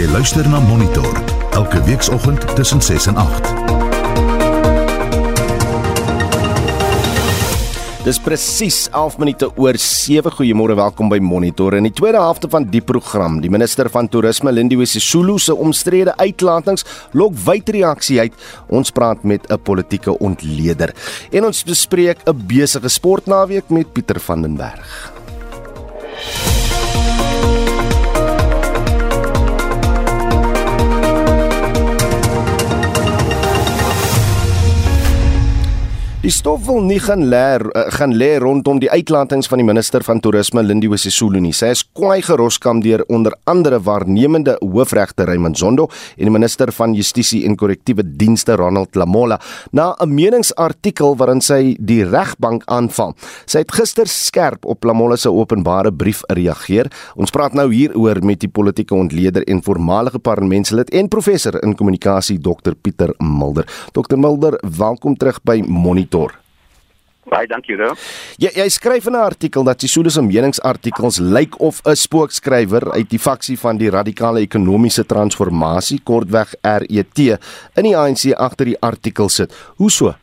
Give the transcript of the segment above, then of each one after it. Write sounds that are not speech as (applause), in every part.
Jy luister na Monitor elke weekoggend tussen 6 en 8. Dis presies 11 minute oor 7. Goeiemôre, welkom by Monitor. In die tweede helfte van die program, die minister van Toerisme, Lindiwe Sisulu se omstrede uitlatings lok wyd reaksie uit. Ons praat met 'n politieke ontleder en ons bespreek 'n besige sportnaweek met Pieter van den Berg. Die stof wil nie gaan leer uh, gaan lê rondom die uitlatings van die minister van toerisme Lindiwe Sisulu nie. Sy is kwaai geroskam deur onder andere waarnemende hoofregter Raymond Zondo en die minister van justisie en korrektiewe dienste Ronald Lamola na 'n meningsartikel waarin sy die regbank aanval. Sy het gister skerp op Lamola se openbare brief reageer. Ons praat nou hieroor met die politieke ontleder en voormalige parlementslid en professor in kommunikasie Dr Pieter Mulder. Dr Mulder, welkom terug by Monitor monitor. Baie dankie, Roo. Jy jy skryf in 'n artikel dat Sisulu se meningsartikels lyk of 'n spookskrywer uit die faksie van die radikale ekonomiese transformasie, kortweg RET, in die ANC agter die artikel sit. Hoe so?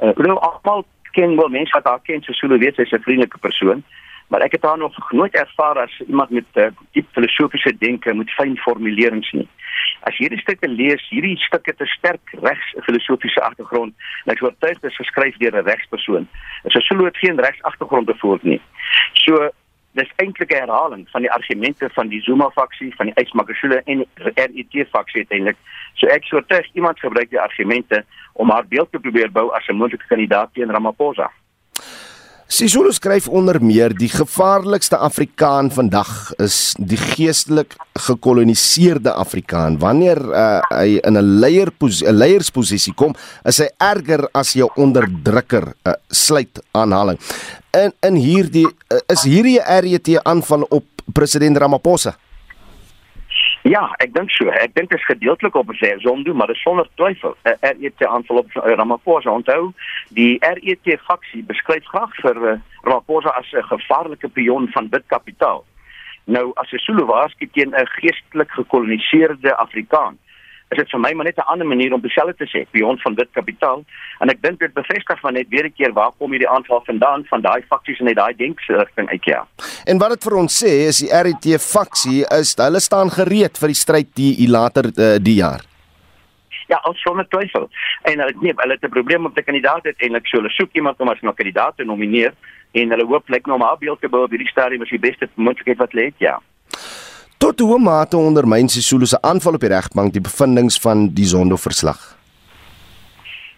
Uh, Roo, almal ken wel mense wat haar ken, Sisulu weet sy's 'n vriendelike persoon, maar ek het haar nog nooit ervaar as iemand met uh, diep filosofiese denke met fyn formulerings nie as hierdie stukke lees, hierdie stukke te sterk regs filosofiese agtergrond, en ek oortuig dit is geskryf deur 'n regspersoon. Dit is sou geen regs agtergrond bevoor nie. So dis eintlik 'n herhaling van die argumente van die Zuma faksie, van die Ysmakashule en RET faksie eintlik. So ek sou oortuig iemand gebruik die argumente om haar beeld te probeer bou as 'n moontlike kandidaat teen Ramaphosa. Sisulu skryf onder meer die gevaarlikste Afrikaan vandag is die geestelik gekoloniseerde Afrikaan. Wanneer uh, hy in 'n leier 'n leiersposisie kom, is hy erger as jou onderdrukker. Uh, sluit aanhaling. In in hierdie uh, is hierdie RET aanval op president Ramaphosa. Ja, ek dink so. Ek dink dit is gedeeltelik op sy sonde, maar dit sonder twyfel. Uh, RET aanval op uh, Ramaphosa. Onthou, die RET faksie beskryf graag vir uh, Ramaphosa as 'n gevaarlike pion van wit kapitaal. Nou as 'n Zulu waarsku teen 'n geestelik gekoloniseerde Afrikaan, is dit vir my maar net 'n ander manier om dieselfde te sê, pion van wit kapitaal. En ek dink dit bevestig van net weer 'n keer waar kom hierdie aanval vandaan van daai faksies en net daai denksrigting uit ja. En wat dit vir ons sê is die RET faksie is hulle staan gereed vir die stryd die, die later uh, die jaar. Ja, ons sonder twyfel. En hulle nee, hulle het 'n probleem met die kandidaat eintlik so hulle soek iemand om as 'n kandidaat te nomineer en hulle hoop net nou maar beeld te bou op hierdie stadium as die beste moontlikheid wat lê, ja. Tot hoe mate ondermyn Sisulu se aanval op die regbank die bevindinge van die Zondo-verslag?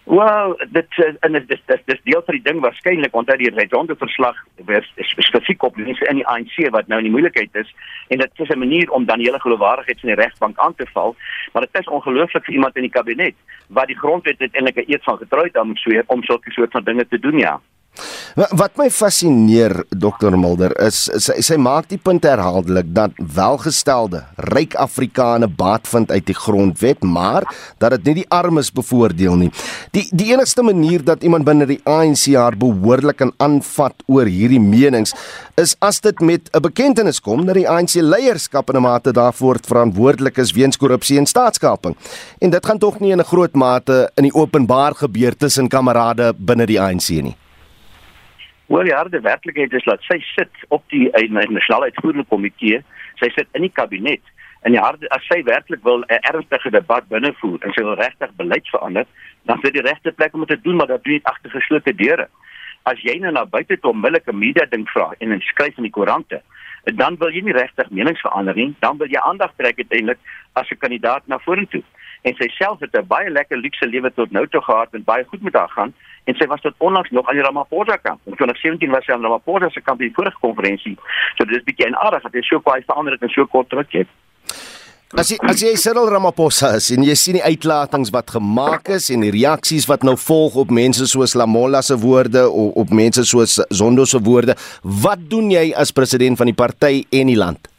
Wel, dit en dit dis dis dis deel van die ding waarskynlik onthou die Zondo-verslag was spesifiek op mense in die ANC wat nou in die moeilikheid is en dit is 'n manier om dan hele geloofwaardigheid van die regbank aan te val, maar dit is ongelooflik vir iemand in die kabinet wat die grondwet eintlik 'n eed van getrouheid aan moet sweer om sulke soort van dinge te doen, ja. Wat my fascineer Dr Mulder is sy sy maak die punt herhaaldelik dat welgestelde ryk Afrikane baat vind uit die grondwet, maar dat dit nie die armes bevoordeel nie. Die die enigste manier dat iemand binne die ANC haar behoorlik kan aanvat oor hierdie menings is as dit met 'n bekentenis kom dat die ANC leierskap in 'n mate daarvoor verantwoordelik is weens korrupsie en staatskaping. En dit gaan tog nie in 'n groot mate in die openbaar gebeur tussen kamerade binne die ANC nie. Ja, die werklikheid is dat sy sit op die nasionale uitvoerende komitee, sy sit in die kabinet en ja, as sy werklik wil 'n ernstige debat binnevoer en sy wil regtig beleid verander, dan is dit die regte plek om dit te doen, maar dat doen dit agter geslote deure. As jy nou na buite toe onmiddellik 'n media ding vra en in skryf in die koerante, dan wil jy nie regtig menings verander nie, dan wil jy aandag trek uiteindelik as 'n kandidaat na vorentoe. En sy self het 'n baie lekker luukse lewe tot nou toe gehad en baie goed met haar gaan en sy was tot onlangs nog aan die Ramaphosa kamp. In 2017 was sy aan Ramaphosa se kamp by die vorige konferensie. So dit is bietjie en aardig dat hy so baie verander het in so kort het. As jy as jy Cyril Ramaphosa is en jy sien die uitlatings wat gemaak is en die reaksies wat nou volg op mense soos Lamola se woorde of op mense soos Zondo se woorde, wat doen jy as president van die party en die land?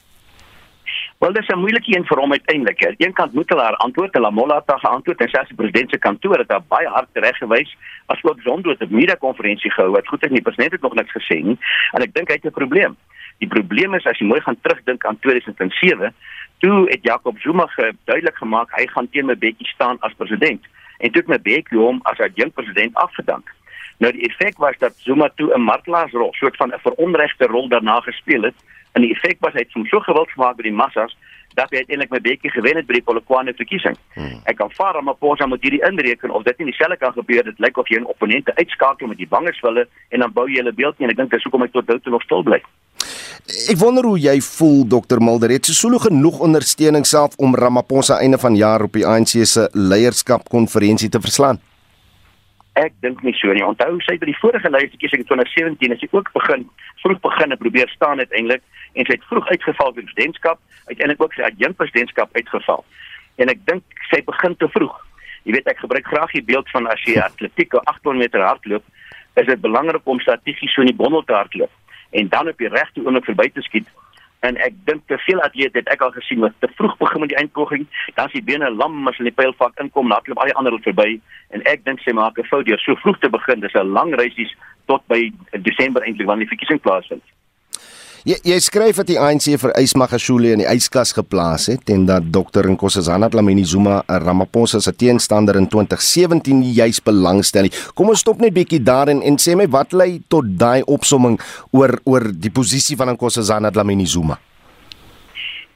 Wel dis 'n moeilike een vir hom uiteindelik. Aan een kant moet hulle haar antwoord, hulle Molla het geantwoord en selfs die president se kantoor het daar baie hard tereggewys as ook Zondo het 'n media konferensie gehou wat goed ek nie president het nog niks gesê nie en ek dink hy het 'n probleem. Die probleem is as jy mooi gaan terugdink aan 2007, toe het Jacob Zuma duidelik gemaak hy gaan teen Mbeki staan as president en toe het Mbeki hom as adjunkt president afgedank. Nou die effek was dat Zuma toe 'n martelaarsrol, soort van 'n veronregte rol daarna gespeel het en die effek was hy het hom so gewild gemaak by die massas dat hy uiteindelik met Bekkie gewen het by die Polokwane verkiesing. Hmm. Ek kan vaar maar Posa moet hierdie inreken of dit nie dieselfde kan gebeur dit lyk of jy 'n opponente uitskakel met die bangerswille en dan bou jy hulle beeld nie en ek dink dis hoekom ek tot nou toe nog stil bly. Ek wonder hoe jy voel Dr Mulder het Sesulu genoeg ondersteuning self om Ramaphosa einde van jaar op die ANC se leierskap konferensie te verslaan. Ek dink nie so nie. Onthou sy by die vorige leierskiesing in 2017 het sy ook begin vroeg begin en probeer staan uiteindelik en sy het vroeg uitgeval vir presidentskap, uiteindelik ook sy adjunkt presidentskap uitgeval. En ek dink sy begin te vroeg. Jy weet ek gebruik graag die beeld van as jy atletiek 800 meter hardloop, is dit belangrik om strategies so in die bondel te hardloop en dan op die regte oomblik verby te skiet. En ek dink te veel atlete het ek al gesien wat te vroeg begin met die eindpoging, dan is die bene lam as hulle die pylvak inkom, dan loop al die ander verby en ek dink sy maak 'n fout deur so vroeg te begin. Dis 'n lang reisies tot by Desember eintlik wanneer die verkiesing plaasvind. Jy jy skryf dat die ANC vir Ysmagashule in die yskas geplaas het en dat Dr Nkosazana Dlamini Zuma Ramaphosa se teenstander in 2017 juis belangstel. Kom ons stop net bietjie daar en en sê my wat lei tot daai opsomming oor oor die posisie van Nkosazana Dlamini Zuma?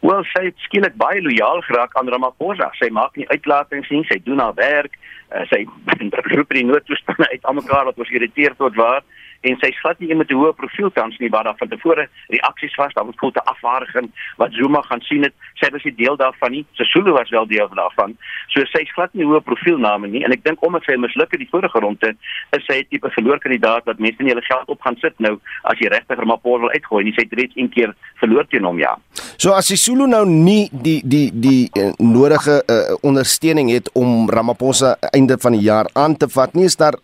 Wel, sy het skielik baie lojaal geraak aan Ramaphosa. Sy maak nie uitlatings nie, sy doen haar werk. Uh, sy (laughs) roep die noodtoestande uit almekaar wat ons irriteer tot waar en sy glad nie met 'n hoë profiel tans nie waar daar van tevore reaksies was daar was voel te afvaardiging wat Zuma gaan sien het sy was nie deel daarvan nie. Sesulu was wel deel daarvan. So sy glad nie hoë profiel name nie en ek dink omdat sy misluk het die vorige ronde is sy 'n tipe verloor kandidaat wat mense nie hulle geld op gaan sit nou as jy regtig Ramaphosa wil uitgooi nie. Sy het reeds een keer verloor teen hom ja. So as Sesulu nou nie die die die uh, nodige uh, ondersteuning het om Ramaphosa einde van die jaar aan te vat nie is daar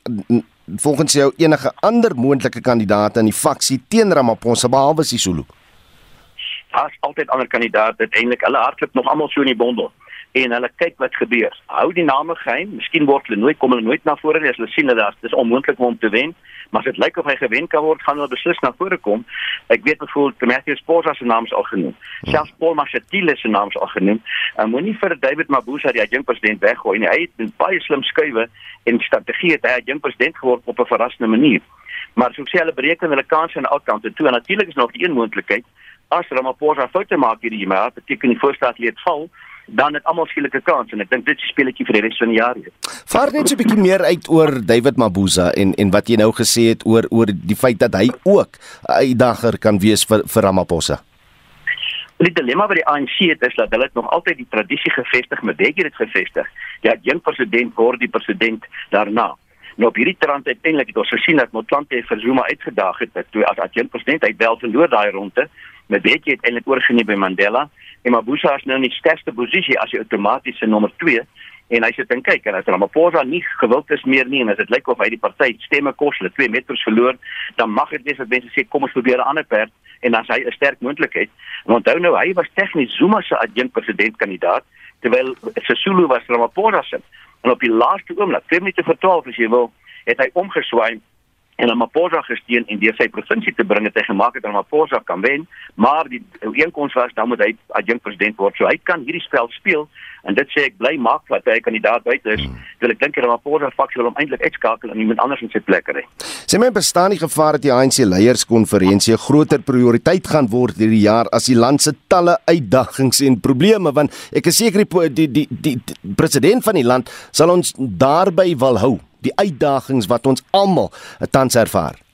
volgens jou enige ander moontlike kandidaat in die faksie teen Ramaphosa behalwe Sisulu? Daar's altyd ander kandidaate uiteindelik. Hulle hardloop nog almal so in die bondel en hulle kyk wat gebeur. Hou die name geheim. Miskien word hulle nooit kom hulle nooit na vore nie as hulle sien dat dit is onmoontlik om te wen maar as dit lyk of hy gewen kan word, gaan hulle beslis na vore kom. Ek weet byvoorbeeld Matthew Sporza se naam is al genoem. Selfs Paul Mashatile se naam is al genoem. En moenie vir David Mabuza die adjunkt president weggooi nie. Hy het 'n baie slim skuwe en strategie het hy adjunkt president geword op 'n verrassende manier. Maar soos hulle bereken hulle kanse aan kante toe en natuurlik is nog die een moontlikheid as Ramaphosa foute maak hierdie jaar, beteken die voorstel lê val dan het almal skielike kans en ek dink dit is 'n speletjie vir die res van die jaar hier. Vaar net so 'n bietjie meer uit oor David Mabuza en en wat jy nou gesê het oor oor die feit dat hy ook 'n uitdagger kan wees vir vir Ramaphosa. Die dilemma by die ANC het is dat hulle nog altyd die tradisie gevestig, maar Bekkie het gevestig. Ja, een president word die president daarna. Nou op hierdie trant uiteindelik het ons gesien dat Motlanthe vir Zuma uitgedaag het toe as adjunkt president hy wel verloor daai ronde met Bekkie het eintlik oorgeneem by Mandela en Mabuza is nou in die sterkste posisie as die outomatiese nommer 2 en hy sit en kyk en as Ramaphosa nie gewild is meer nie en as dit lyk of hy die party stemme kos hulle 2 meters verloor dan mag dit wees dat mense sê kom ons probeer 'n ander perd en as hy 'n sterk moontlikheid. En onthou nou hy was tegnies Zuma se adjunkt presidentkandidaat terwyl Sesulu was Ramaphosa se. En op die laaste oomblik 5 minute voor 12 as jy wil het hy omgeswaai en hom Maposa gesteun en deur sy provinsie te bring het hy gemaak dat Maposa kan wen, maar die ooreenkoms was dan moet hy adjunkt president word. So hy kan hierdie spel speel en dit sê ek bly maak wat hy kandidaat buite is. Hmm. Wil ek dink dat Maposa faksie wil hom eintlik uitskakel en iemand anders in sy plek kry. Sê my bestaan die gevaar dat die ANC leierskonferensie 'n groter prioriteit gaan word hierdie jaar as die land se talle uitdagings en probleme want ek is seker die die die, die, die president van die land sal ons daarby wil hou die uitdagings wat ons almal tans ervaar?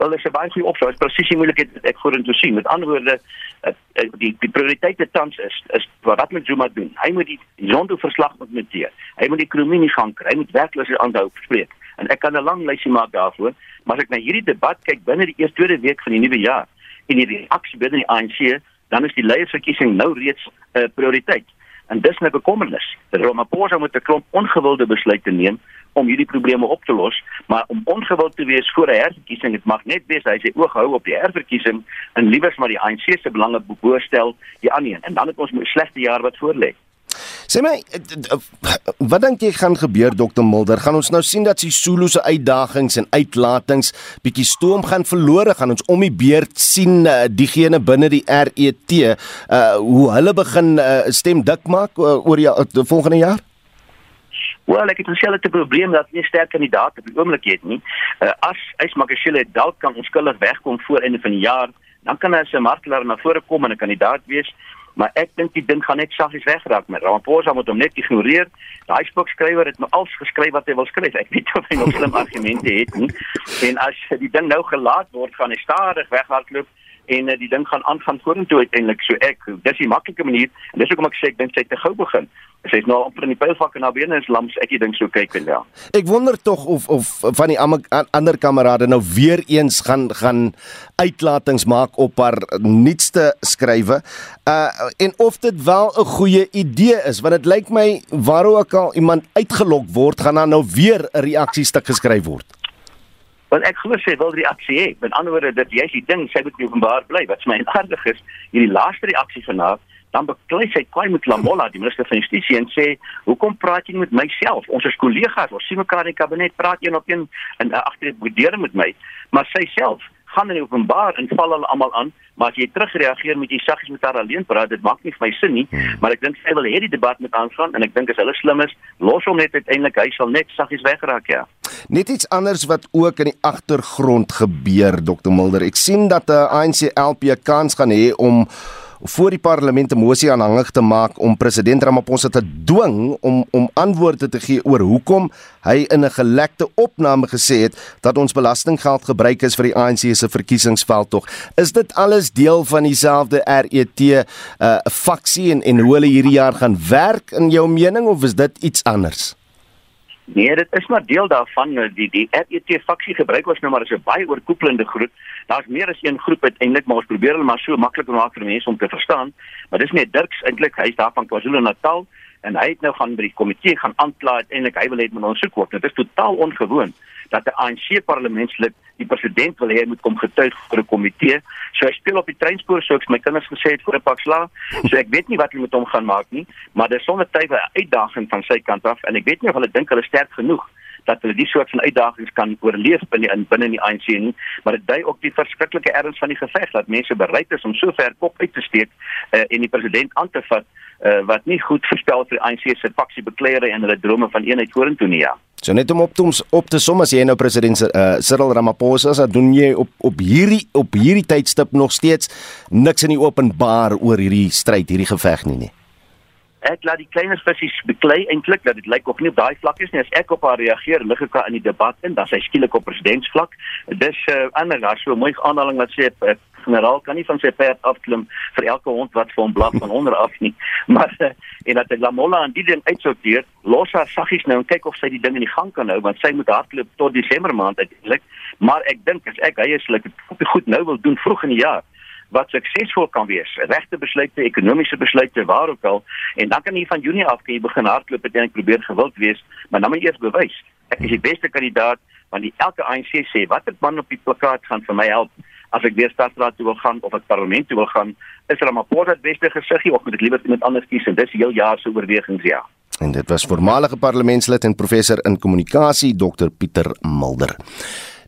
Wel, dis 'n baie goeie opsou. Dit is presies die moeilikheid wat ek vorentoe sien. Met ander woorde, eh, eh, die die prioriteite tans is is wat met Zuma doen. Hy moet die Zondo verslag moet monteer. Hy moet die ekonomie nie gaan kry. Hy moet werkloosheid aanhou spreek. En ek kan 'n lang lysie maak daarvoor, maar as ek na hierdie debat kyk binne die eerste tweede week van die nuwe jaar en die reaksie binne die ANC, dan is die leiersverkiesing nou reeds 'n uh, prioriteit. En dis 'n bekommernis. Ramaphosa moet 'n klomp ongewilde besluite neem om hierdie probleme op te los, maar om ongewild te wees voor 'n herverkiesing, dit mag net wees hy sê oog hou op die herverkiesing en liewers maar die ANC se belange boorstel die ander een en dan het ons 'n slegte jaar wat voor lê. Sê my wat dink jy gaan gebeur Dr Mulder? Gaan ons nou sien dat Sisulu se uitdagings en uitlatings bietjie stoom gaan verlore? Gaan ons om die beurt sien diegene binne die RET uh hoe hulle begin uh, stem dik maak uh, oor die uh, volgende jaar? Wel, ek het gesien 'n probleem dat nie sterk kandidaat op die oomblik het nie. Uh, as Ys Magashile dalk kan onskuldig wegkom voor einde van die jaar, dan kan hy as 'n martelaar na vore kom en 'n kandidaat wees. Maar ek dink die ding gaan net saggies wegraak met Ramaphosa moet hom net ignoreer. Daai spookskrywer het nou als geskryf wat hy wil skryf. Ek weet of hy nog slim argumente het nie. En as die ding nou gelaat word, gaan hy stadig weghardloop en uh, die ding gaan aangaan vorentoe uiteindelik. So ek dis die maklike manier en dis hoekom ek sê ek dink sy te gou begin. Sy is nou amper in die pylvak en na binne is lams ek dink so kyk en ja. Ek wonder tog of of van die ander kamerade nou weer eens gaan gaan uitlatings maak op haar nuutste skrywe. Uh en of dit wel 'n goeie idee is want dit lyk my waar ook al iemand uitgelok word gaan dan nou weer 'n reaksiestuk geskryf word Want ek glo sy wil reaksie hê. Met ander woorde, dit jy's die ding, sy moet nie openbaar bly. Wat my aardig is, hierdie laaste reaksie vanaand, dan beklei sy kwai met Lamola, die minister van Justisie en sê, "Hoekom praat jy met myself? Ons is kollegas, ons sien mekaar in die kabinet, praat een op een en uh, agter die deur met my." Maar sy self gaan in die openbaar en val hulle almal aan, maar as jy terugreageer met jy saggies met haar alleen praat, dit maak nie vir my sin nie, hmm. maar ek dink sy wil hê die debat moet aangaan en ek dink as hulle slim is, los hom net uiteindelik, hy sal net saggies wegraak, ja. Net iets anders wat ook in die agtergrond gebeur, Dr Mulder. Ek sien dat 'n uh, ANC LP 'n kans gaan hê om voor die parlement 'n mosie aanhangig te maak om president Ramaphosa te dwing om om antwoorde te gee oor hoekom hy in 'n gelekte opname gesê het dat ons belastinggeld gebruik is vir die ANC se verkiesingsveldtog. Is dit alles deel van dieselfde RET uh, faksie en en hoe hulle hierdie jaar gaan werk in jou mening of is dit iets anders? Nee, dit is maar deel daarvan die die RET faksie gebruik ons nou maar as 'n baie oorkoepelende groep. Daar's meer as een groep uiteindelik, maar ons probeer hulle maar so maklik maak vir mense om te verstaan. Maar dis nie Dirks eintlik, hy's daar van KwaZulu-Natal en hy het nou gaan by die komitee gaan aankla uiteindelik hy wil hê moet ons soek word. Dit is totaal ongewoon dat 'n ANC parlementslid die president wil hê moet kom getuig vir 'n komitee. So hy speel op die treinspoor soos my kinders gesê het voor 'n pak sla. So ek weet nie wat hulle met hom gaan maak nie, maar dis sonder twyfel 'n uitdaging van sy kant af en ek weet nie of hulle dink hulle sterk genoeg dat hulle die soort van uitdagings kan oorleef binne in binne die ANC nie, maar dit dui ook die verskriklike erns van die geveg dat mense bereid is om so ver kop uit te steek uh, en die president aan te vat uh, wat nie goed verstel vir die ANC se faksie bekleiere en hulle drome van eenheid vorentoe nie ja. So net om op te op te som as jy nou president uh, Cyril Ramaphosa sê doen jy op op hierdie op hierdie tydstip nog steeds niks in die openbaar oor hierdie stryd, hierdie geveg nie nie ek laat die kleiner visse beklei eintlik dat dit lyk of nie op daai vlak is nie. As ek op haar reageer lig ek in die debat in dan sy skielik op presidentsvlak. Dis uh, ander daar so 'n mooi aanhaling wat sê uh, generaal kan nie van sy perd afklim vir elke hond wat vir hom blaf van onder af nie. (laughs) Maar uh, en dat ek Lamola aan die ding uitsorteer los haar saggies nou en kyk of sy die ding in die gang kan hou want sy moet hardloop tot Desember maand uiteindelik. Maar ek dink as ek hy islik goed nou wil doen vroeg in die jaar wat suksesvol kan wees. Regte besluite, ekonomiese besluite, waar ook al. En dan kan jy van Junie af kan jy begin hardloop en ek probeer gewild wees, maar dan moet jy eers bewys. Ek is die beste kandidaat want die elke ANC sê watter man op die plakkaat gaan vir my help as ek weer stadsraad toe wil gaan of ek parlement toe wil gaan. Is Ramaphosa die beste gesiggie of moet ek liewer iemand anders kies en dis heel jaar se oorwegings ja. En dit was voormalige parlementslid en professor in kommunikasie Dr Pieter Mulder.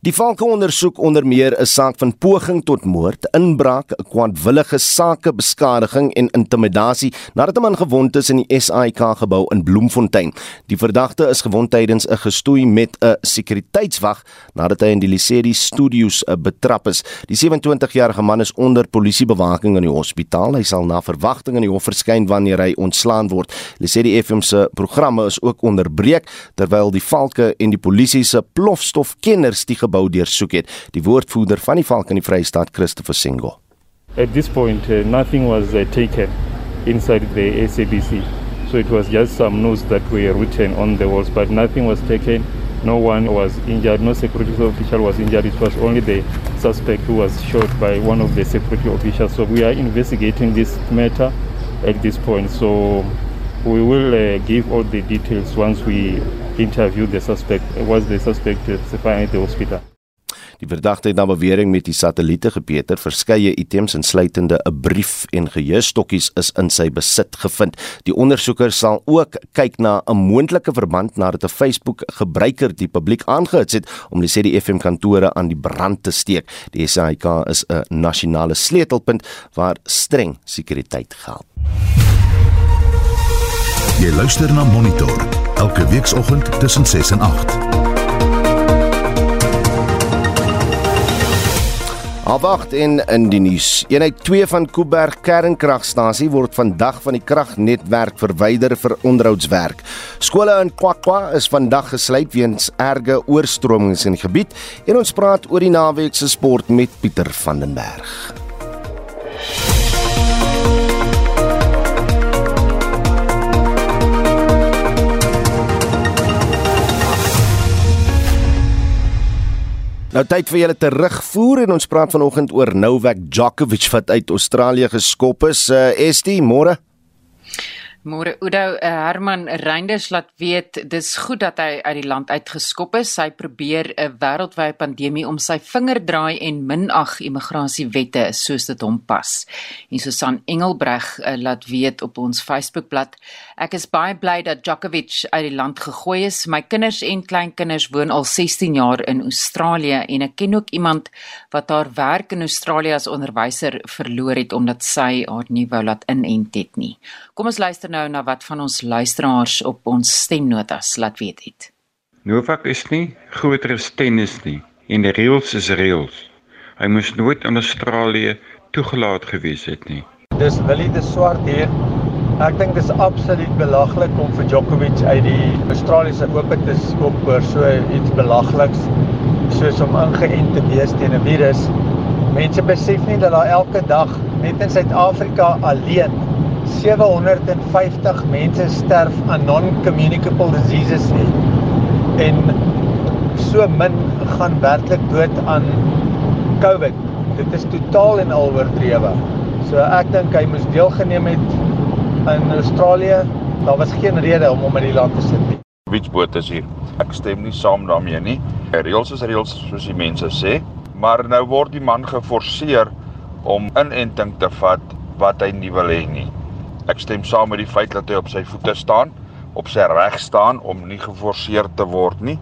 Die valke ondersoek onder meer 'n saak van poging tot moord, inbraak, kwaadwillige sakebeskadiging en intimidasie nadat 'n man gewond is in die SAIK gebou in Bloemfontein. Die verdagte is gewond tydens 'n gestoei met 'n sekuriteitswag nadat hy in die Lisedi Studios eh, betrap is. Die 27-jarige man is onder polisiebewaking in die hospitaal. Hy sal na verwagting in die hof verskyn wanneer hy ontslaan word. Lisedi FM se programme is ook onderbreek terwyl die valke en die polisie se plofstofkenners die gebou deursoek het. Die woordvoerder van die Valk in die Vrystaat, Christopher Singo. At this point uh, nothing was uh, taken inside the SABC. So it was just some notes that were written on the walls but nothing was taken. No one was injured, no security official was injured. It was only the suspect who was shot by one of the security officials. So we are investigating this matter at this point. So we will uh, give all the details once we interview the suspect, was the suspect testified at the hospital. Die verdagte het na bewering met die satelliete gepeter. Verskeie items insluitende 'n brief en geheuestokkies is in sy besit gevind. Die ondersoekers sal ook kyk na 'n moontlike verband nadat 'n Facebook gebruiker die publiek aangehits het om die CDFM kantore aan die brand te steek. Die SAIK is 'n nasionale sleutelpunt waar streng sekuriteit geld. Jy luister na Monitor elke weekoggend tussen 6 en 8. Afwacht in in die nuus. Eenheid 2 van Kuiberg kernkragstasie word vandag van die kragnetwerk verwyder vir onderhoudswerk. Skole in Kwakwa is vandag gesluit weens erge oorstromings in die gebied en ons praat oor die naweek se sport met Pieter van den Berg. Nou tyd vir julle terugvoer en ons praat vanoggend oor Novak Djokovic wat uit Australië geskop is. Uh, Estie, môre. Môre Oudo uh, Herman Reinders laat weet dis goed dat hy uit die land uitgeskop is. Hy probeer 'n wêreldwye pandemie om sy vinger draai en minag immigrasiewette soos dit hom pas. En Susan Engelbreg uh, laat weet op ons Facebookblad: Ek is baie bly dat Djokovic uit die land gegooi is. My kinders en kleinkinders woon al 16 jaar in Australië en ek ken ook iemand wat haar werk in Australië as onderwyser verloor het omdat sy haar nie wou laat inent het nie. Kom ons luister nou na wat van ons luisteraars op ons stemnotas laat weet het. Novak is nie groter as tennis nie en die reëls is reëls. Hy moes nooit in Australië toegelaat gewees het nie. Dis Willie de Swart hier. Ek dink dis absoluut belaglik om vir Djokovic uit die Australiese Ope te skop oor so iets belagliks soos om ingeënt te wees teen 'n virus. Mense besef nie dat daar elke dag net in Suid-Afrika alleen 750 mense sterf aan non-communicable diseases nie. En so min gaan werklik dood aan COVID. Dit is totaal en al oordrewe. So ek dink hy moes deelgeneem het in Australië. Daar was geen rede om hom in die land te sit nie. Witsboot is hier. Ek stem nie saam daarmee nie. Reëls is reëls soos die mense sê, maar nou word die man geforseer om inenting te vat wat hy nie wil hê nie. Ek stem saam met die feit dat hy op sy voete staan, op sy reg staan om nie geforseer te word nie.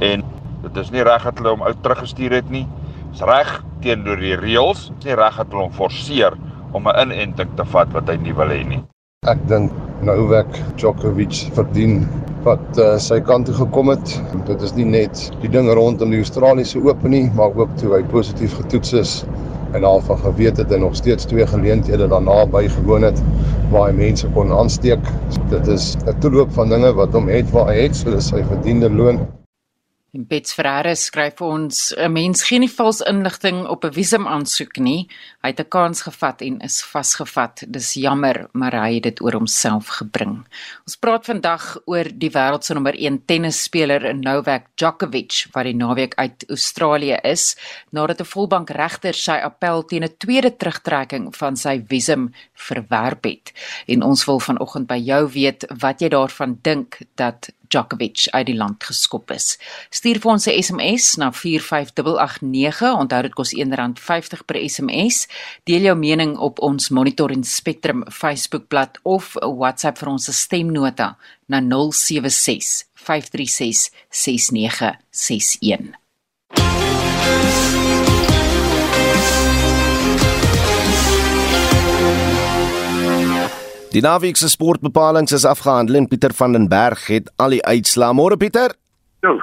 En dit is nie reg dat hulle hom uit teruggestuur het nie. Dis reg teenoor die reëls, nie reg dat hulle hom forceer om 'n inenting te vat wat hy nie wil hê nie. Ek dink Novak Djokovic verdien wat uh, sy kant toe gekom het. Dit is nie net die dinge rondom die Australiese Ope nie, maar ook toe hy positief getoets is en al van geweet het en nog steeds twee geleenthede daarna bygewoon het waar hy mense kon aansteek. Dit is 'n toeloop van dinge wat hom het waar hy het, so dis sy verdiende loon. En Bets Ferreira skryf vir ons: "’n Mens gee nie vals inligting op 'n visum aansoek nie. Hy het 'n kans gevat en is vasgevat. Dis jammer, maar hy het dit oor homself gebring." Ons praat vandag oor die wêreld se nommer 1 tennisspeler Novak Djokovic wat die naweek uit Australië is nadat 'n volbank regter sy appel teen 'n tweede terugtrekking van sy visum verwerp het. En ons wil vanoggend by jou weet wat jy daarvan dink dat Djokovic uit die land geskop is. Stuur vir ons 'n SMS na 45889. Onthou dit kos R1.50 per SMS. Deel jou mening op ons Monitor en Spectrum Facebookblad of WhatsApp vir ons stemnota na 076 536 6961. Die naweek se sportbepalinge is afgehandel en Pieter van den Berg het al die uitslae. Môre Pieter. Jo.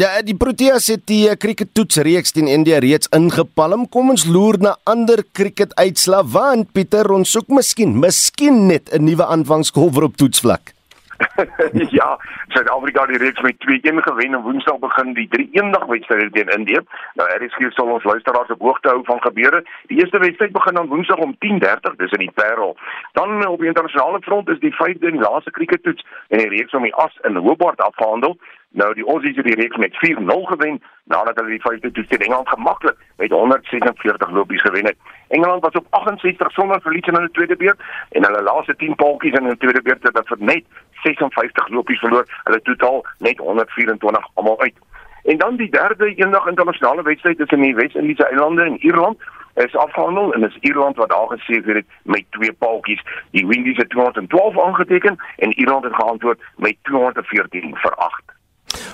Ja, die Proteas het die krikettoetsreeks teen India reeds ingepalm. Kom ons loer na ander kriketuitslae want Pieter, ons soek miskien, miskien net 'n nuwe aanvangskolwer op toetsvlak. (laughs) ja, Suid-Afrika het die reeks met 2-1 gewen en Woensdag begin die 3-1 wedstryd teen Indië. Nou hier is hier sal ons luisteraars op hoogte hou van gebeure. Die eerste wedstryd begin dan Woensdag om 10:30, dis in die Parel. Dan op die internasionale front is die vyfde en laaste krikettoets en die reeks om die as in Hobart afgehandel. Nou die Aussies het die reeks met 4-0 gewen nadat hulle die vyfde toets teen Engeland gemaklik met 146 lopies gewen het. Engeland was op 68 sonder verlies in hulle tweede beurt en hulle laaste 10 paltjies in hulle tweede beurt het dit net 56 lopies verloor. Hulle totaal net 124 almal uit. En dan die derde eendag internasionale wedstryd tussen die Wes-Indiese eilande en Ierland is afgehandel en is Ierland wat daar gesê het met twee paaltjies. Die Windies het 212 aangeteken en Ierland het geantwoord met 214 vir 8.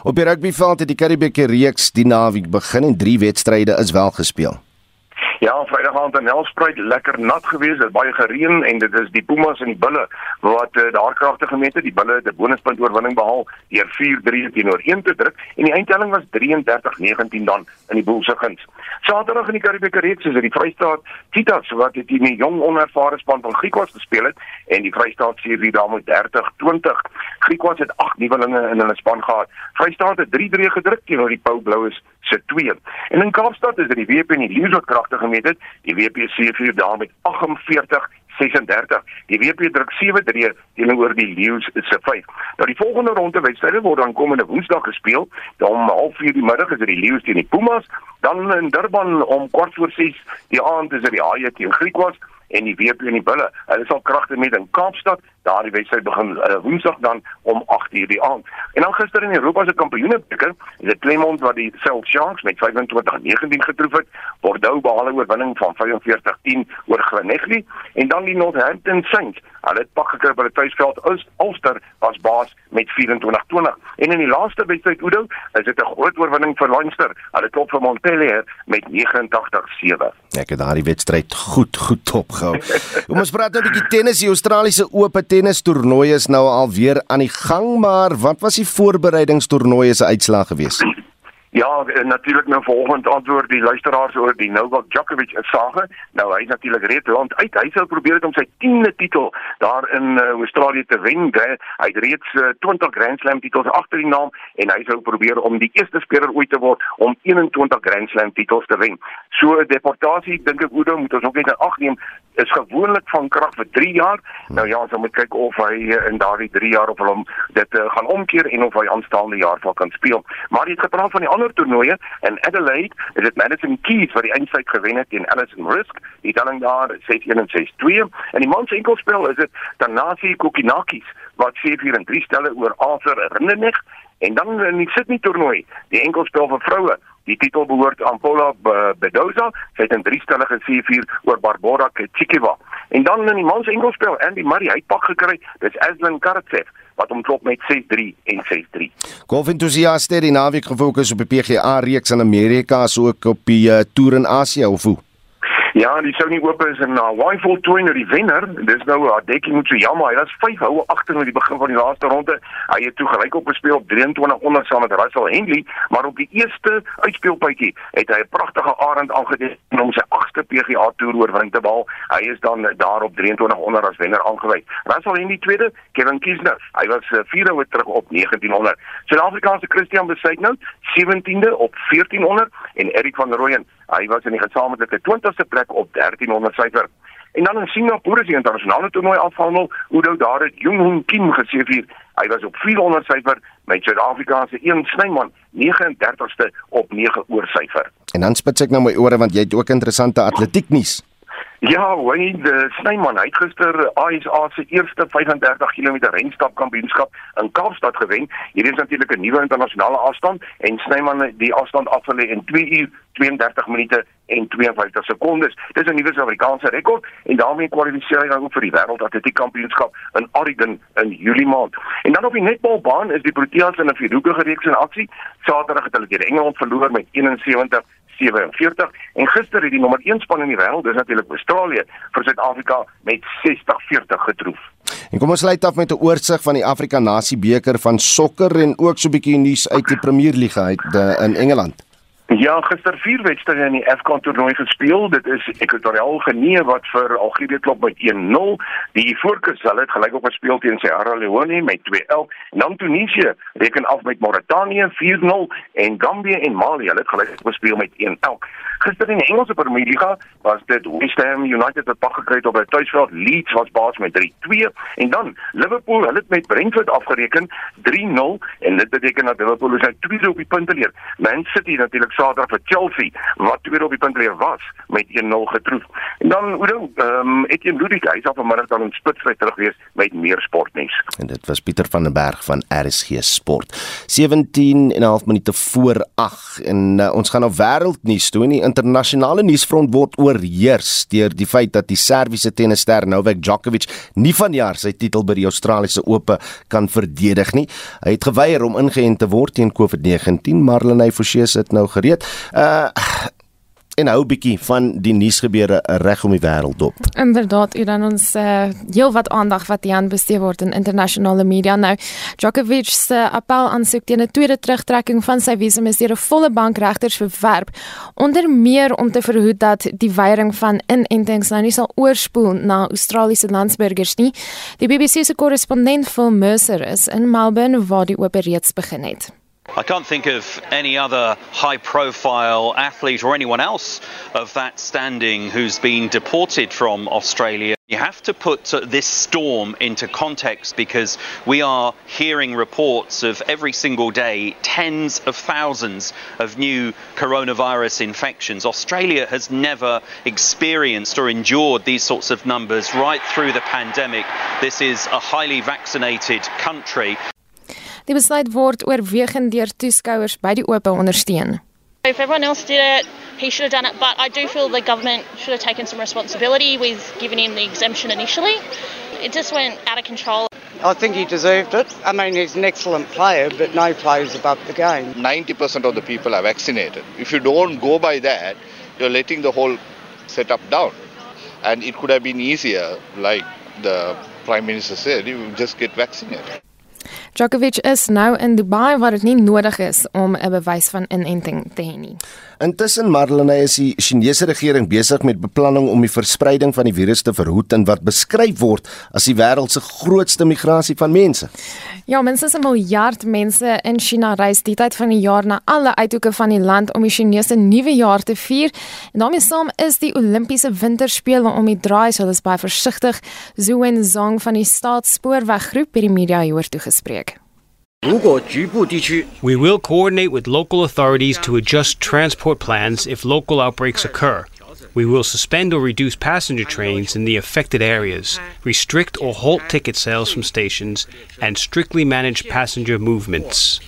Op die rugbyveld het die Karibieke reeks die naweek begin en drie wedstryde is wel gespeel. Ja, Vrydag aand in Nelspruit lekker nat geweest, dit baie gereën en dit is die Pumas en die Bulle wat uh, daar kragtig gemeet het. Die Bulle het 'n bonuspunt oorwinning behaal deur 4-3 teenoor 1 te druk en die eindtelling was 33-19 dan in die Bulls se guns. Saterdag in die Karibieke reeks is dit die Vrystaat Cheetahs wat dit in die jong onervare span van Griekwas gespeel het en die Vrystaat serie daar met 30-20. Griekwas het 8 nuwelinge in hulle span gehad. Vrystaat het 3-3 gedruk teenoor die Pau Bloues se 2. En in Kaapstad is dit die WP en die Lions wat kragtig gemeet het. Die WP C4 daar met 48 36. Die WP druk 7-3 teenoor die Lions se 5. Nou die volgende ronde wedstryde word dan komende Woensdag gespeel. Dan om 0:30 die middag is dit die Lions teen die Pumas, dan in Durban om kwart voor 6 die aand is dit die Haie teen Griekwas en die WP en die Bulle. Hulle sal kragte met in Kaapstad. Daardie wedstryd begin uh, Woensdag dan om 8:00 die aand. En dan gister in Europa se Kampioenebeker, is dit Clermont wat die Cell Sharks met 25-19 getroof het. Bordeaux behaal 'n oorwinning van 45-10 oor Grenegli en dan die Northampton Saints. Hulle het pak gekry by die tuisveld. Ulster was baas met 24-20. En in die laaste wedstryd Oudo, is dit 'n groot oorwinning vir Leinster. Hulle klop vir Montpellier met 89-7. Ek het daardie wedstryd goed goed opgehou. Kom ons praat nou 'n bietjie tennis. Die Australiese Ope tennis toernooi is nou al weer aan die gang, maar wat was die voorbereidingstoernooi se uitslag geweest? Ja, natuurlik nou volgende antwoord die luisteraars oor die Novak Djokovic sage. Nou hy is natuurlik reeds rond uit. Hy sou probeer het om sy 10de titel daar in uh, Australië te wen. Hy het reeds uh, 20 Grand Slam titels agter die naam en hy sou probeer om die eerste speler ooit te word om 21 Grand Slam titels te wen. So 'n deportasie dink ek Oudo moet ons ook net in ag neem is gewoonlik van krag vir 3 jaar. Nou ja, ons moet kyk of hy uh, in daardie 3 jaar of hom dit uh, gaan omkeer en of hy aanstaande jaar sal kan speel. Maar jy het gepraat van die ander toernooie in Adelaide, is dit Madison Keys wat die eindstryd gewen het teen Alison Risk. Die telling daar 6-1 en 6-2. En die mans enkelspel is dit Tanasi Kokinakis wat 4-4 en 3 stelle oor Arthur Rindenich en dan in die Sydney toernooi, die enkelspel vir vroue Die titel behoort aan Paula Bedoza, sy het in drie stellige 4-4 oor Barbora Krejcikova. En dan in die mans enkelspel, Andy Murray, het pak gekry. Dis Aslan Karatsev wat hom klop met 6-3 en 6-3. Golfentoesiaste het die naweek gefokus op die PGA reeks in Amerika asook op die uh, toer in Asië of hoe? Ja, die Sony Open is in Hawaii vol toer nou die wenner. Dis nou Hideki Matsuyama. Hy was 5 houe agter met die begin van die laaste ronde. Hy het toe gelyk op gespeel op 23 onder saam met Russell Henley, maar op die eerste uitspeelpuitjie het hy 'n pragtige arend aangeteken om sy 8ste PGA Tour oorwinning te behaal. Hy is dan daar op 23 onder as wenner aangewys. Russell Henley tweede, Kevin Kisner. Hy was 4 houe terug op 1900. Suid-Afrikaanse Christian Besuitnout 17de op 1400 en Erik van Rooyen Hy was in die gesamentlike 20ste plek op 1300 syfer. En dan in Singapore is die internasionale toernooi afhandel, hoe nou daar het Jung Hoon Kim geseëvier. Hy was op 400 syfer met Suid-Afrika se een Snyman 39ste op 9 oor syfer. En dan spits ek nou my ore want jy het ook interessante atletiek nuus. Ja, Wayne Snyman het gister ASA se eerste 35 km renstap kampioenskap in Kaapstad gewen. Hierdie is natuurlik 'n nuwe internasionale afstand en Snyman het die afstand afgelê in 2 uur 32 minute en 52 sekondes. Dis 'n nuwe Suid-Afrikaanse rekord en daarmee kwalifiseer hy nou vir die wêreld atletiek kampioenskap in Oregon in Julie maand. En dan op die netbalbaan is die Proteas in 'n vierhoekige reeks in aksie. Saterdag het hulle teen Engeland verloor met 71 47 en gister het die nommer 1 span in die wêreld, dis natuurlik Australië, vir Suid-Afrika met 60-40 getroof. En kom ons sluit af met 'n oorsig van die Afrika Nasie beker van sokker en ook so 'n bietjie nuus uit die Premier League uit eh, in Engeland. Ja, gister vier wedstryde in die AFCON toernooi gespeel. Dit is Equatorial Guinea wat vir Algerië klop met 1-0. Die Ivoorkus hulle het gelyk op gespeel teen Sierra Leone met 2-1. Dan Tunesië reken af met Mauritanië 4-0 en Gambia en Mali hulle het gelyk op gespeel met 1-1. Gister in die Engelse Premier League was dit West Ham United wat pak gekry het op by tuisveld. Leeds was baas met 3-2 en dan Liverpool hulle het met Brentford afgereken 3-0 en dit beteken dat Liverpool is nou tweede op die punteteler. Man City natuurlik Saterdag vir Chelsea wat tweede op die puntleer was met 1-0 getroof. En dan hoe dan ehm um, Etienne Ludwig hy sal vanmiddag dan in spitsry terug wees met meer sportnuus. En dit was Pieter van den Berg van RSG Sport. 17 en 'n half minute voor 8 en uh, ons gaan na wêreldnuus toe. Die internasionale nuusfront word oorheers deur die feit dat die Serviese tennisster Novak Djokovic nie vanjaar sy titel by die Australiese Ope kan verdedig nie. Hy het geweier om ingeënt te word teen COVID-19, maar Lenay Forsie sit nou gereed. Uh en hou 'n bietjie van die nuusgebeure reg om die wêreld dop. Inderdaad, u dan ons uh, heel wat aandag wat hier bestee word in internasionale media nou. Djokovic se appel aansoek teen 'n tweede terugtrekking van sy visum is deur 'n volle bank regters verwerp, onder meer om te verhoed dat die weiering van inentings nou nie sal oorspoel na Australiese landsburgers nie. Die BBC se korrespondent Phil Mercer is in Melbourne waar die oop reeds begin het. I can't think of any other high profile athlete or anyone else of that standing who's been deported from Australia. You have to put this storm into context because we are hearing reports of every single day tens of thousands of new coronavirus infections. Australia has never experienced or endured these sorts of numbers right through the pandemic. This is a highly vaccinated country. Die besluit word oorwegend deur toeskouers by die oop ondersteun. If everyone else did it, he should have done it, but I do feel the government should have taken some responsibility with giving him the exemption initially. It just went out of control. I think he deserved it. I mean, he's an excellent player, but no player's above the game. 90% of the people are vaccinated. If you don't go by that, you're letting the whole setup down. And it could have been easier, like the Prime Minister said, you just get vaccinated. Djokovic is nou in Dubai waar dit nie nodig is om 'n bewys van inenting te hê nie. Intussen Marlene is die Chinese regering besig met beplanning om die verspreiding van die virus te verhoed in wat beskryf word as die wêreld se grootste migrasie van mense. Ja, minstens 'n miljard mense in China reis die tyd van die jaar na alle uithoeke van die land om die Chinese nuwe jaar te vier. En daarmee saam is die Olimpiese winterspele om die draai, so hulle is baie versigtig. Zhu Wenzhong van die Staatsspoorweggroep het die media hieroor toegespreek. We will coordinate with local authorities to adjust transport plans if local outbreaks occur. We will suspend or reduce passenger trains in the affected areas, restrict or halt ticket sales from stations, and strictly manage passenger movements.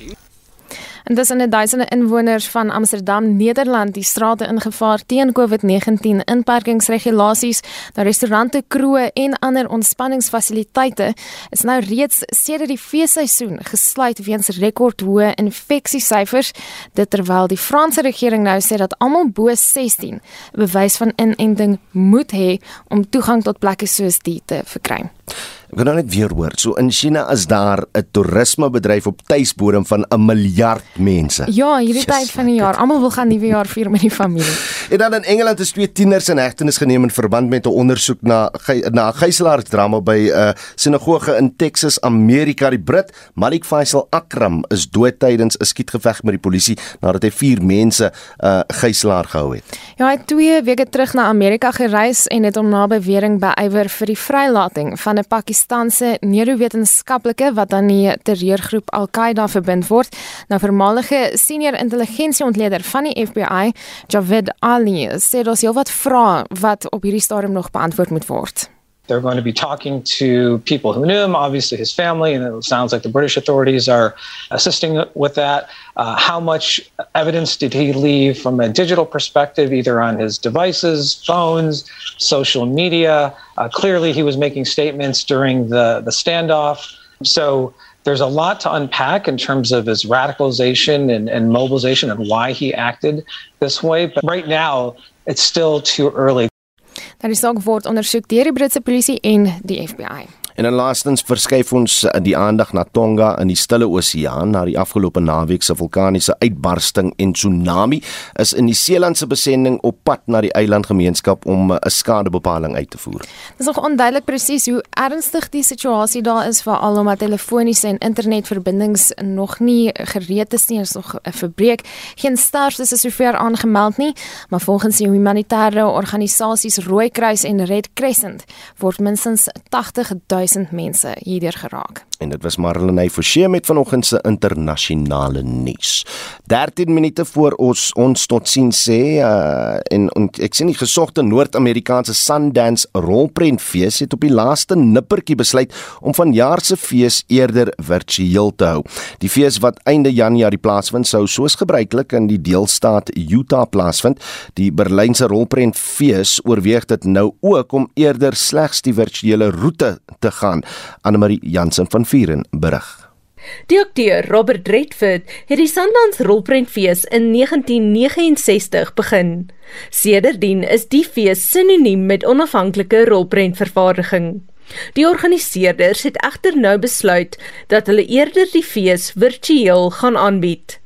En dis in 'n duisende inwoners van Amsterdam, Nederland, die strate ingevaar teen COVID-19 inperkingsregulasies. Nou restaurante, kroë en ander ontspanningsfasiliteite is nou reeds sedert die feesseisoen gesluit weens rekordhoë infeksiesyfers. Dit terwyl die Franse regering nou sê dat almal bo 16 bewys van inenting moet hê om toegang tot plekke soos die te verkry. Ek kan nou net weer hoor. So in China is daar 'n toerismebedryf op tuisbodem van 'n miljard mense. Ja, hierdie tyd van die jaar, almal wil gaan nuwe jaar vier met die familie. (laughs) En dan in Engeland is twee tieners in hegtenis geneem in verband met 'n ondersoek na na 'n gijslaersdrama by 'n uh, sinagoge in Texas, Amerika. Die Brit Malik Faisal Akram is dood tydens 'n skietgeveg met die polisie nadat hy vier mense uh, gijslaer gehou het. Ja, hy het 2 weke terug na Amerika gereis en het hom na bewering beywer vir die vrylating van 'n Pakistanse neurowetenskaplike wat aan die terreurgroep Al-Qaeda verbind word. Nou voormalige senior intelligensieontleder van die FBI, Javed Ali, sê daar's heelwat vrae wat op hierdie stadium nog beantwoord moet word. They're going to be talking to people who knew him, obviously his family, and it sounds like the British authorities are assisting with that. Uh, how much evidence did he leave from a digital perspective, either on his devices, phones, social media? Uh, clearly, he was making statements during the, the standoff. So there's a lot to unpack in terms of his radicalization and, and mobilization and why he acted this way. But right now, it's still too early. Nou die saak word ondersoek deur die Britse polisie en die FBI. En dan laastens verskuif ons eh, die aandag na Tonga in die Stille Oseaan na die afgelope naweek se vulkaniese uitbarsting en tsunami is in die Seelandse besending op pad na die eilandgemeenskap om eh, 'n skadebepaling uit te voer. Dit is nog onduidelik presies hoe ernstig die situasie daar is veral omdat telefoniese en internetverbindings nog nie gereed is nie, is nog 'n verbreek. Geen sterftes is sover aangemeld nie, maar volgens die humanitêre organisasies Rooikruis en Red Crescent word minstens 80 000 mense hierdeur geraak. En dit was Marlenae Forsie met vanoggend se internasionale nuus. 13 minute voor ons ons tot sien sê uh, en, en ek sien die gesogte Noord-Amerikaanse Sundance rolprentfees het op die laaste nippertjie besluit om vanjaar se fees eerder virtueel te hou. Die fees wat einde Januarie plaasvind sou soos gebruiklik in die deelstaat Utah plaasvind. Die Berlynse rolprentfees oorweeg dit nou ook om eerder slegs die virtuele roete te gaan. Anne-Marie Jansen van Vieren berig. Die akteur Robert Redford het die Sundance Rolprentfees in 1969 begin. Sedertdien is die fees sinoniem met onafhanklike rolprentvervaardiging. Die organiseerders het egter nou besluit dat hulle eerder die fees virtueel gaan aanbied.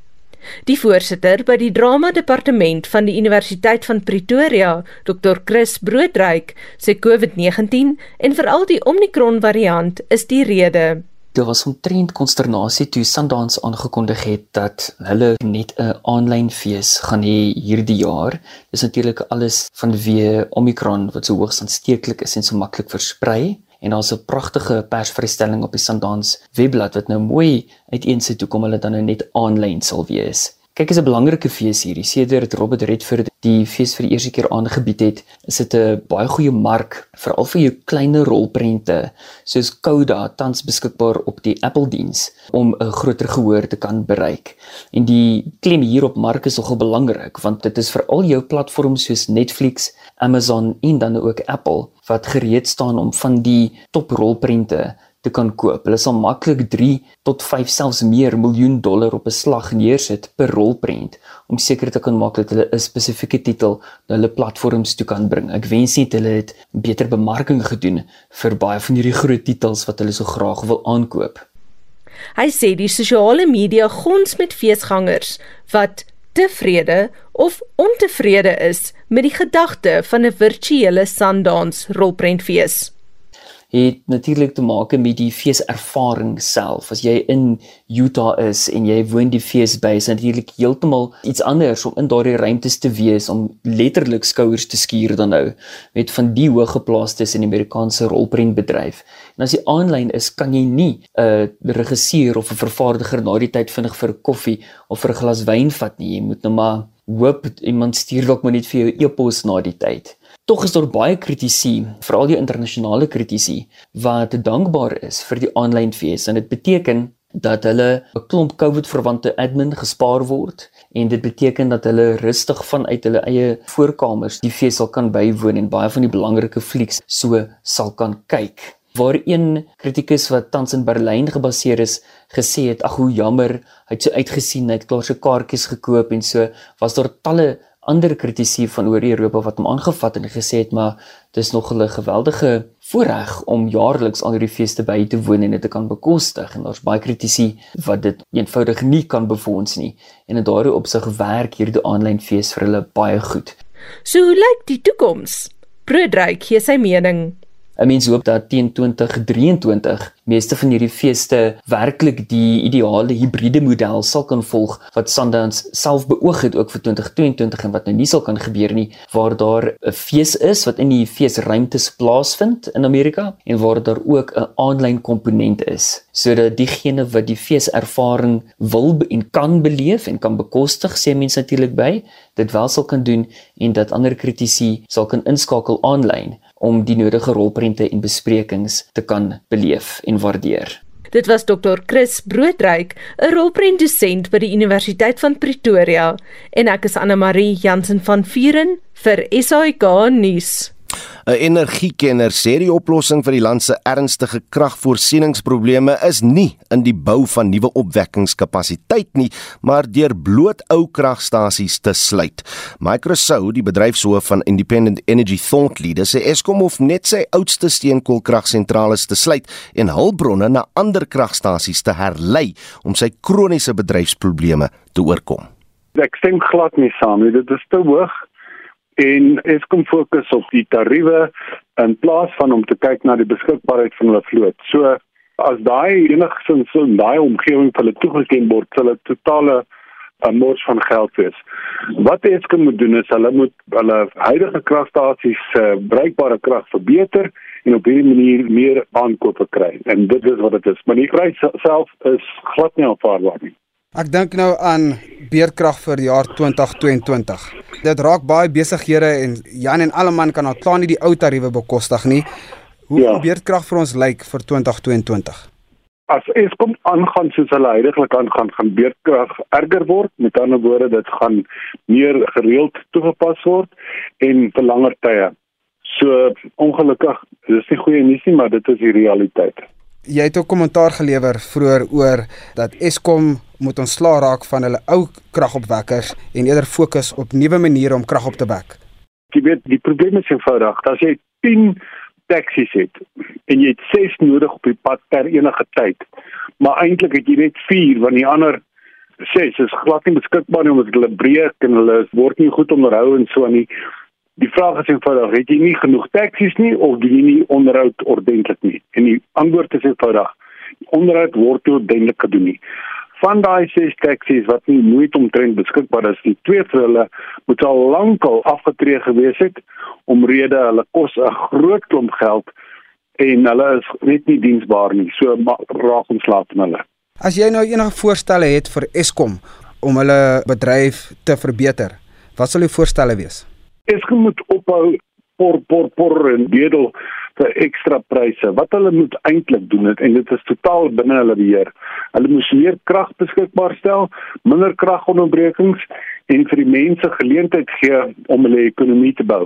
Die voorsitter by die drama departement van die Universiteit van Pretoria, Dr. Chris Broodryk, sê COVID-19 en veral die Omicron variant is die rede daar was omtrent konsternasie toe Sundance aangekondig het dat hulle net 'n aanlyn fees gaan hê hierdie jaar. Dis natuurlik alles vanweë Omicron wat so hoogs aansteeklik is en so maklik versprei. En daar's 'n pragtige persvrystelling op die Sundance webblad wat nou mooi uiteensit hoe kom hulle dan nou net aanlyn sal wees. Kyk, is 'n belangrike fees hierdie. Sedert Robert Redford die fees vir die eerste keer aangebied het, is dit 'n baie goeie mark veral vir jou kleiner rolprente soos Coda tans beskikbaar op die Apple diens om 'n groter gehoor te kan bereik. En die klem hier op mark is nogal belangrik want dit is vir al jou platforms soos Netflix, Amazon en dan ook Apple wat gereed staan om van die top rolprente te kan koop. Hulle sal maklik 3 tot 5 selfs meer miljoen dollar op 'n slag neersit per rolprent om seker te kan maak dat hulle 'n spesifieke titel na hulle platforms toe kan bring. Ek wens net hulle het beter bemarking gedoen vir baie van hierdie groot titels wat hulle so graag wil aankoop. Hy sê die sosiale media gons met feesgangers wat tevrede of ontevrede is met die gedagte van 'n virtuele Sundance rolprentfees het natuurlik te maak met die feeservaring self. As jy in Utah is en jy woon die fees by, is natuurlik heeltemal iets anders om in daardie ruimtes te wees om letterlik skouers te skuur dan nou met van die hoëgeplaastes in die Amerikaanse rolprentbedryf. En as jy aanlyn is, kan jy nie 'n uh, regisseur of 'n vervaardiger na die tyd vinnig vir koffie of vir 'n glas wyn vat nie. Jy moet nou maar hoop iemand stuur dalk maar net vir jou e-pos na die tyd. Tog is daar baie kritici, veral die internasionale kritici, wat dankbaar is vir die aanlyn fees en dit beteken dat hulle 'n klomp COVID-verwante admin gespaar word en dit beteken dat hulle rustig vanuit hulle eie voorkamers die fees sal kan bywoon en baie van die belangrike flieks so sal kan kyk. Waar een kritikus wat tans in Berlyn gebaseer is, gesê het: "Ag hoe jammer, hy het so uitgesien, hy het klaar sy kaartjies gekoop en so was daar talle ander kritici van oor Europa wat hom aangevat en gesê het maar dis nog 'n geweldige voorreg om jaarliks al hierdie feeste by te woon en dit te kan bekostig en daar's baie kritici wat dit eenvoudig nie kan befonds nie en in daardie opsig werk hierdie aanlyn fees vir hulle baie goed. So hoe lyk die toekoms? Broodryk gee sy mening. 'n Mens hoop dat teen 2023 meeste van hierdie feeste werklik die ideale hibriede model sal kan volg wat Sundance self beoog het ook vir 2022 en wat nou nie sal kan gebeur nie waar daar 'n fees is wat in die feesruimtes plaasvind in Amerika en waar daar ook 'n aanlyn komponent is. Sodat diegene wat die feeservaring wil en kan beleef en kan bekostig sê mense natuurlik by dit wel sal kan doen en dat ander kritici sal kan inskakel aanlyn om die nodige rolprente en besprekings te kan beleef en waardeer. Dit was Dr Chris Broodryk, 'n rolprentdosent by die Universiteit van Pretoria, en ek is Anne Marie Jansen van Vuren vir SAK nuus. 'n Energiekenner sê die oplossing vir die land se ernstige kragvoorsieningsprobleme is nie in die bou van nuwe opwekkingskapasiteit nie, maar deur bloot ou kragstasies te sluit. Microsoft, die bedryfshoof van Independent Energy Thought Leader, sê Eskom hoef net sy oudste steenkoolkragsentrale te sluit en hulpbronne na ander kragstasies te herlei om sy kroniese bedryfsprobleme te oorkom. Ek stem glad nie saam nie. Dit is te hoog en Eskom fokus op die tariewe in plaas van om te kyk na die beskikbaarheid van hulle vloot. So as daai enigsins in daai omgewing vir hulle toegeken word, sal dit totale 'n uh, mors van geld wees. Wat Eskom moet doen is hulle moet hulle huidige kragstasies se uh, bruikbare krag verbeter en op hierdie manier meer aankope kry. En dit is wat dit is. Maar die prys self is glad nie aanvaarbaar nie. Ek dink nou aan beerdkrag vir jaar 2022. Dit raak baie besighede en Jan en Alleman kan al klaar nie die ou tariewe bekostig nie. Hoe ja. beerdkrag vir ons lyk vir 2022? As Eskom aangaan soos hulle heidaglik aangaan, gaan beerdkrag erger word. Met ander woorde, dit gaan meer gereeld toegepas word en vir langer tye. So ongelukkig, dis nie goeie nuus nie, maar dit is die realiteit. Jy het ook kommentaar gelewer vroeër oor dat Eskom moet ontslaa raak van hulle ou kragopwekkers en eerder fokus op nuwe maniere om krag op te wek. Jy weet, die probleem is eenvoudig. As jy 10 taksies het en jy het 6 nodig op die pad per enige tyd, maar eintlik het jy net 4 want die ander 6 is glad nie beskikbaar nie omdat hulle breek en hulle word nie goed onderhou en so nie. Die vraag is eenvoudig, het jy nie genoeg taksies nie of doen jy nie onderhoud ordentlik nie? En die antwoord is eenvoudig. Onderhoud word nie ordentlik gedoen nie van daai ses taksies wat nie nooit omtrent beskikbaar is nie, twee van hulle moet al lankal afgetree gewees het omrede hulle kos 'n groot klomp geld en hulle is net nie diensbaar nie. So raak ons laat met hulle. As jy nou enige voorstelle het vir Eskom om hulle bedryf te verbeter, wat sal jou voorstelle wees? Eskom moet ophou por por por en bedel vir ekstra pryse. Wat hulle moet eintlik doen het, en dit is totaal binne hulle beheer. Hulle moet meer krag beskikbaar stel, minder kragonderbrekings en vir die mense geleentheid gee om hulle ekonomie te bou.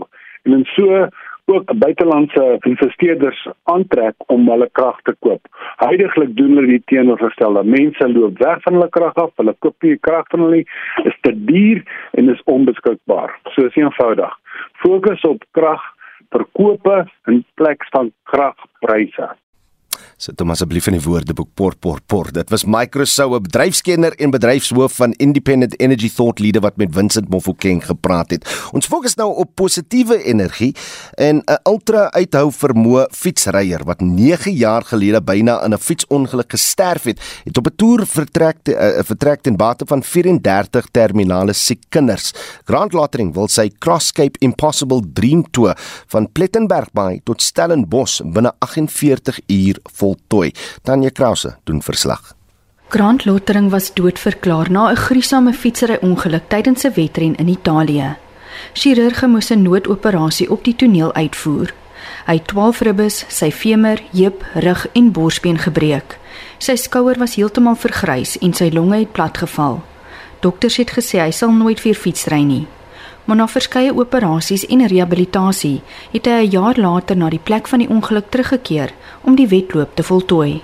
En in so ook buitelandse investeerders aantrek om hulle krag te koop. Heidiglik doen hulle die teenoorgestelde. Mense loop weg van hulle krag af, hulle koop nie krag van hulle nie. Is te duur en is onbeskikbaar. So is eenvoudig. Fokus op krag verkope in plek van kragpryse. Sit hom asseblief in die woordeboek por por por. Dit was Microsoft, 'n bedryfskenner en bedryfshoof van Independent Energy Thought Leader wat met Vincent Mofokeng gepraat het. Ons fokus nou op positiewe energie en 'n ultra uithou vermoë fietsryer wat 9 jaar gelede byna in 'n fietsongeluk gesterf het, het op 'n toer vertrek te, uh, vertrek ten bate van 34 terminale siek kinders. Grant Lottering wil sy Crosscape Impossible Dream Tour van Plettenberg Bay tot Stellenbosch binne 48 uur voltooi. Tanya Krause doen verslag. Grant Lottering was doodverklaar na 'n gruisame fietsry-ongeluk tydens 'n wedren in Italië. Chirurge moes 'n noodoperasie op die toneel uitvoer. Hy het 12 ribbes, sy femur, heup, rug en borsbeen gebreek. Sy skouer was heeltemal vergrys en sy longe het platgeval. Dokters het gesê hy sal nooit weer fietsry nie. Maar na verskeie operasies en rehabilitasie het hy 'n jaar later na die plek van die ongeluk teruggekeer om die wedloop te voltooi.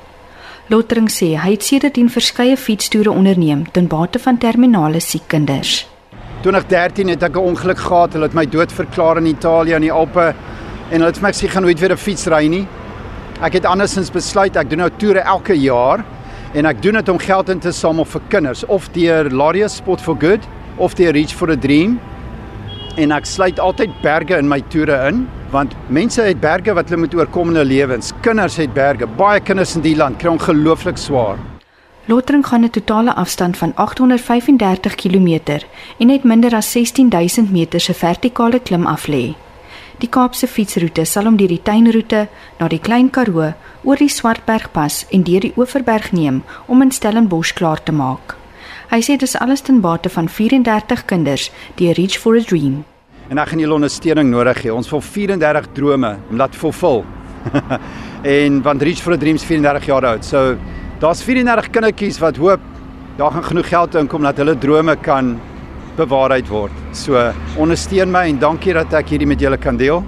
Lottering sê hy het sedertdien verskeie fietstoere onderneem ten bate van terminale siek kinders. 2013 het ek 'n ongeluk gehad, hulle het my dood verklaar in Italië in die Alpe en hulle het my gesê gaan nooit weer 'n fiets ry nie. Ek het andersins besluit ek doen nou toere elke jaar en ek doen dit om geld in te samel vir kinders of deur Larius Sport for Good of deur Reach for a Dream en ek sluit altyd berge in my toere in want mense het berge wat hulle moet oorkom in hulle lewens. Kinders het berge. Baie kinders in die land kry ongelooflik swaar. Lotering gaan 'n totale afstand van 835 km en het minder as 16000 meter se vertikale klim af lê. Die Kaapse fietsroete sal om deur die tuinroete na die Klein Karoo oor die Swartbergpas en deur die Oeverberg neem om in Stellenbosch klaar te maak. Hy sê dis alles ten bate van 34 kinders die Reach for a Dream. En ek gaan julle ondersteuning nodig hê. Ons wil 34 drome laat vervul. (laughs) en want Reach for a Dream is 34 jaar oud. So daar's 34 kindertjies wat hoop daar gaan genoeg geld inkom dat hulle drome kan bewaarheid word. So ondersteun my en dankie dat ek hierdie met julle kan deel.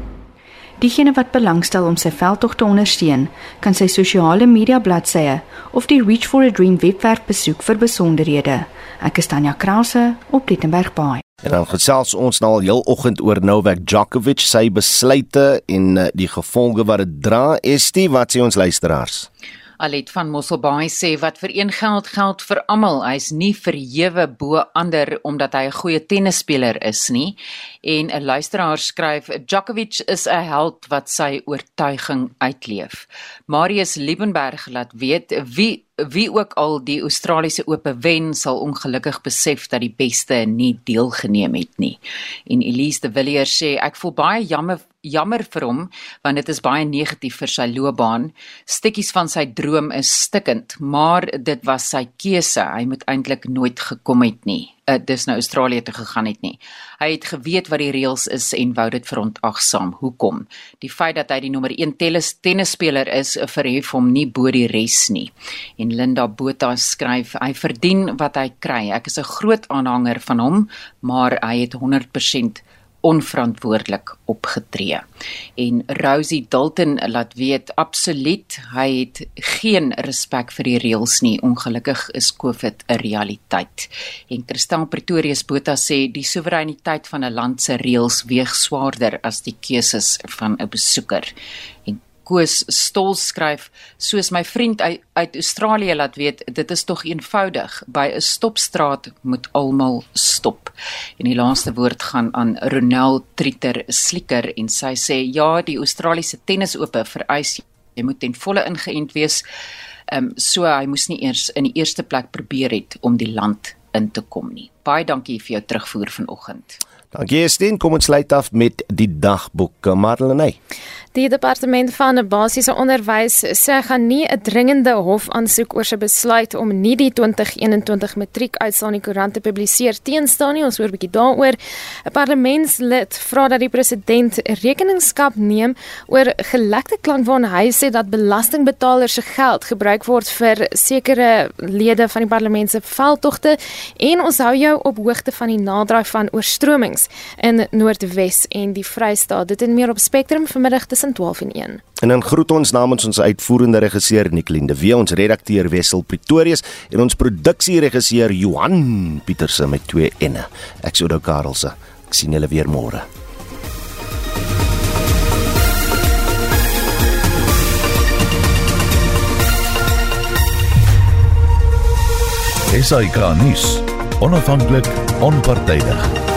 Diegene wat belangstel om sy veldtog te ondersteun, kan sy sosiale media bladsye of die Reach for a Dream webwerf besoek vir besonderhede. Ek is Tanya Krause op Dittenberg Bay. En dan gesels ons nou al heel oggend oor Novak Djokovic, sy besluite en eh, die gevolge wat dit dra. Estie, wat sê ons luisteraars? Alet van Mosselbaai sê wat vir een geld geld vir almal. Hy's nie verhewe bo ander omdat hy 'n goeie tennisspeler is nie. En 'n luisteraar skryf Djokovic is 'n held wat sy oortuiging uitleef. Marius Liebenberg laat weet wie wie ook al die Australiese Ope wen sal ongelukkig besef dat die beste nie deelgeneem het nie. En Elise de Villiers sê ek voel baie jammer jammer vir hom want dit is baie negatief vir sy loopbaan. Stukkies van sy droom is stikkend, maar dit was sy keuse. Hy moet eintlik nooit gekom het nie. Uh, dis nou Australië toe gegaan het nie. Hy het geweet wat die reëls is en wou dit verontagsaam. Hoekom? Die feit dat hy die nommer 1 tennis tennisspeler is, verhef hom nie bo die res nie. En Linda Botha skryf, hy verdien wat hy kry. Ek is 'n groot aanhanger van hom, maar hy het 100% onverantwoordelik opgetree. En Rosie Dalton laat weet absoluut hy het geen respek vir die reëls nie. Ongelukkig is COVID 'n realiteit. En Christel Pretorius Botha sê die soewereiniteit van 'n land se reëls weeg swaarder as die keuses van 'n besoeker. En Koos Stol skryf soos my vriend uit, uit Australië laat weet dit is tog eenvoudig. By 'n stopstraat moet almal stop. En die laaste woord gaan aan Ronel Trieter Slieker en sy sê ja die Australiese tennisope vereis jy moet ten volle ingeënt wees. Um, so hy moes nie eers in die eerste plek probeer het om die land in te kom nie. Baie dankie vir jou terugvoer vanoggend Dankie Estien, kom ons sluit af met die dagboek Marlene. Die departement van basiese onderwys sê gaan nie 'n dringende hofaansoek oor sy besluit om nie die 2021 matriekuitslae in die koerant te publiseer teenstaan nie. Ons hoor 'n bietjie daaroor. 'n Parlementslid vra dat die president rekeningskap neem oor gelekte klank waarin hy sê dat belastingbetalers se geld gebruik word vir sekere lede van die parlement se veldtogte en ons hou jou op hoogte van die naderdraai van oorstromings in Noordwes en die Vrystaat. Dit en meer op Spectrum vanmiddag tussen 12 en 1. En dan groet ons namens ons uitvoerende regisseur Nicoline de Wee, ons redakteur Wessel Pretorius en ons produksieregisseur Johan Pieterse met twee enne. Ek sou dan Karelse. Ek sien julle weer môre. Esai Kahnis, onafhanklik, onpartydig.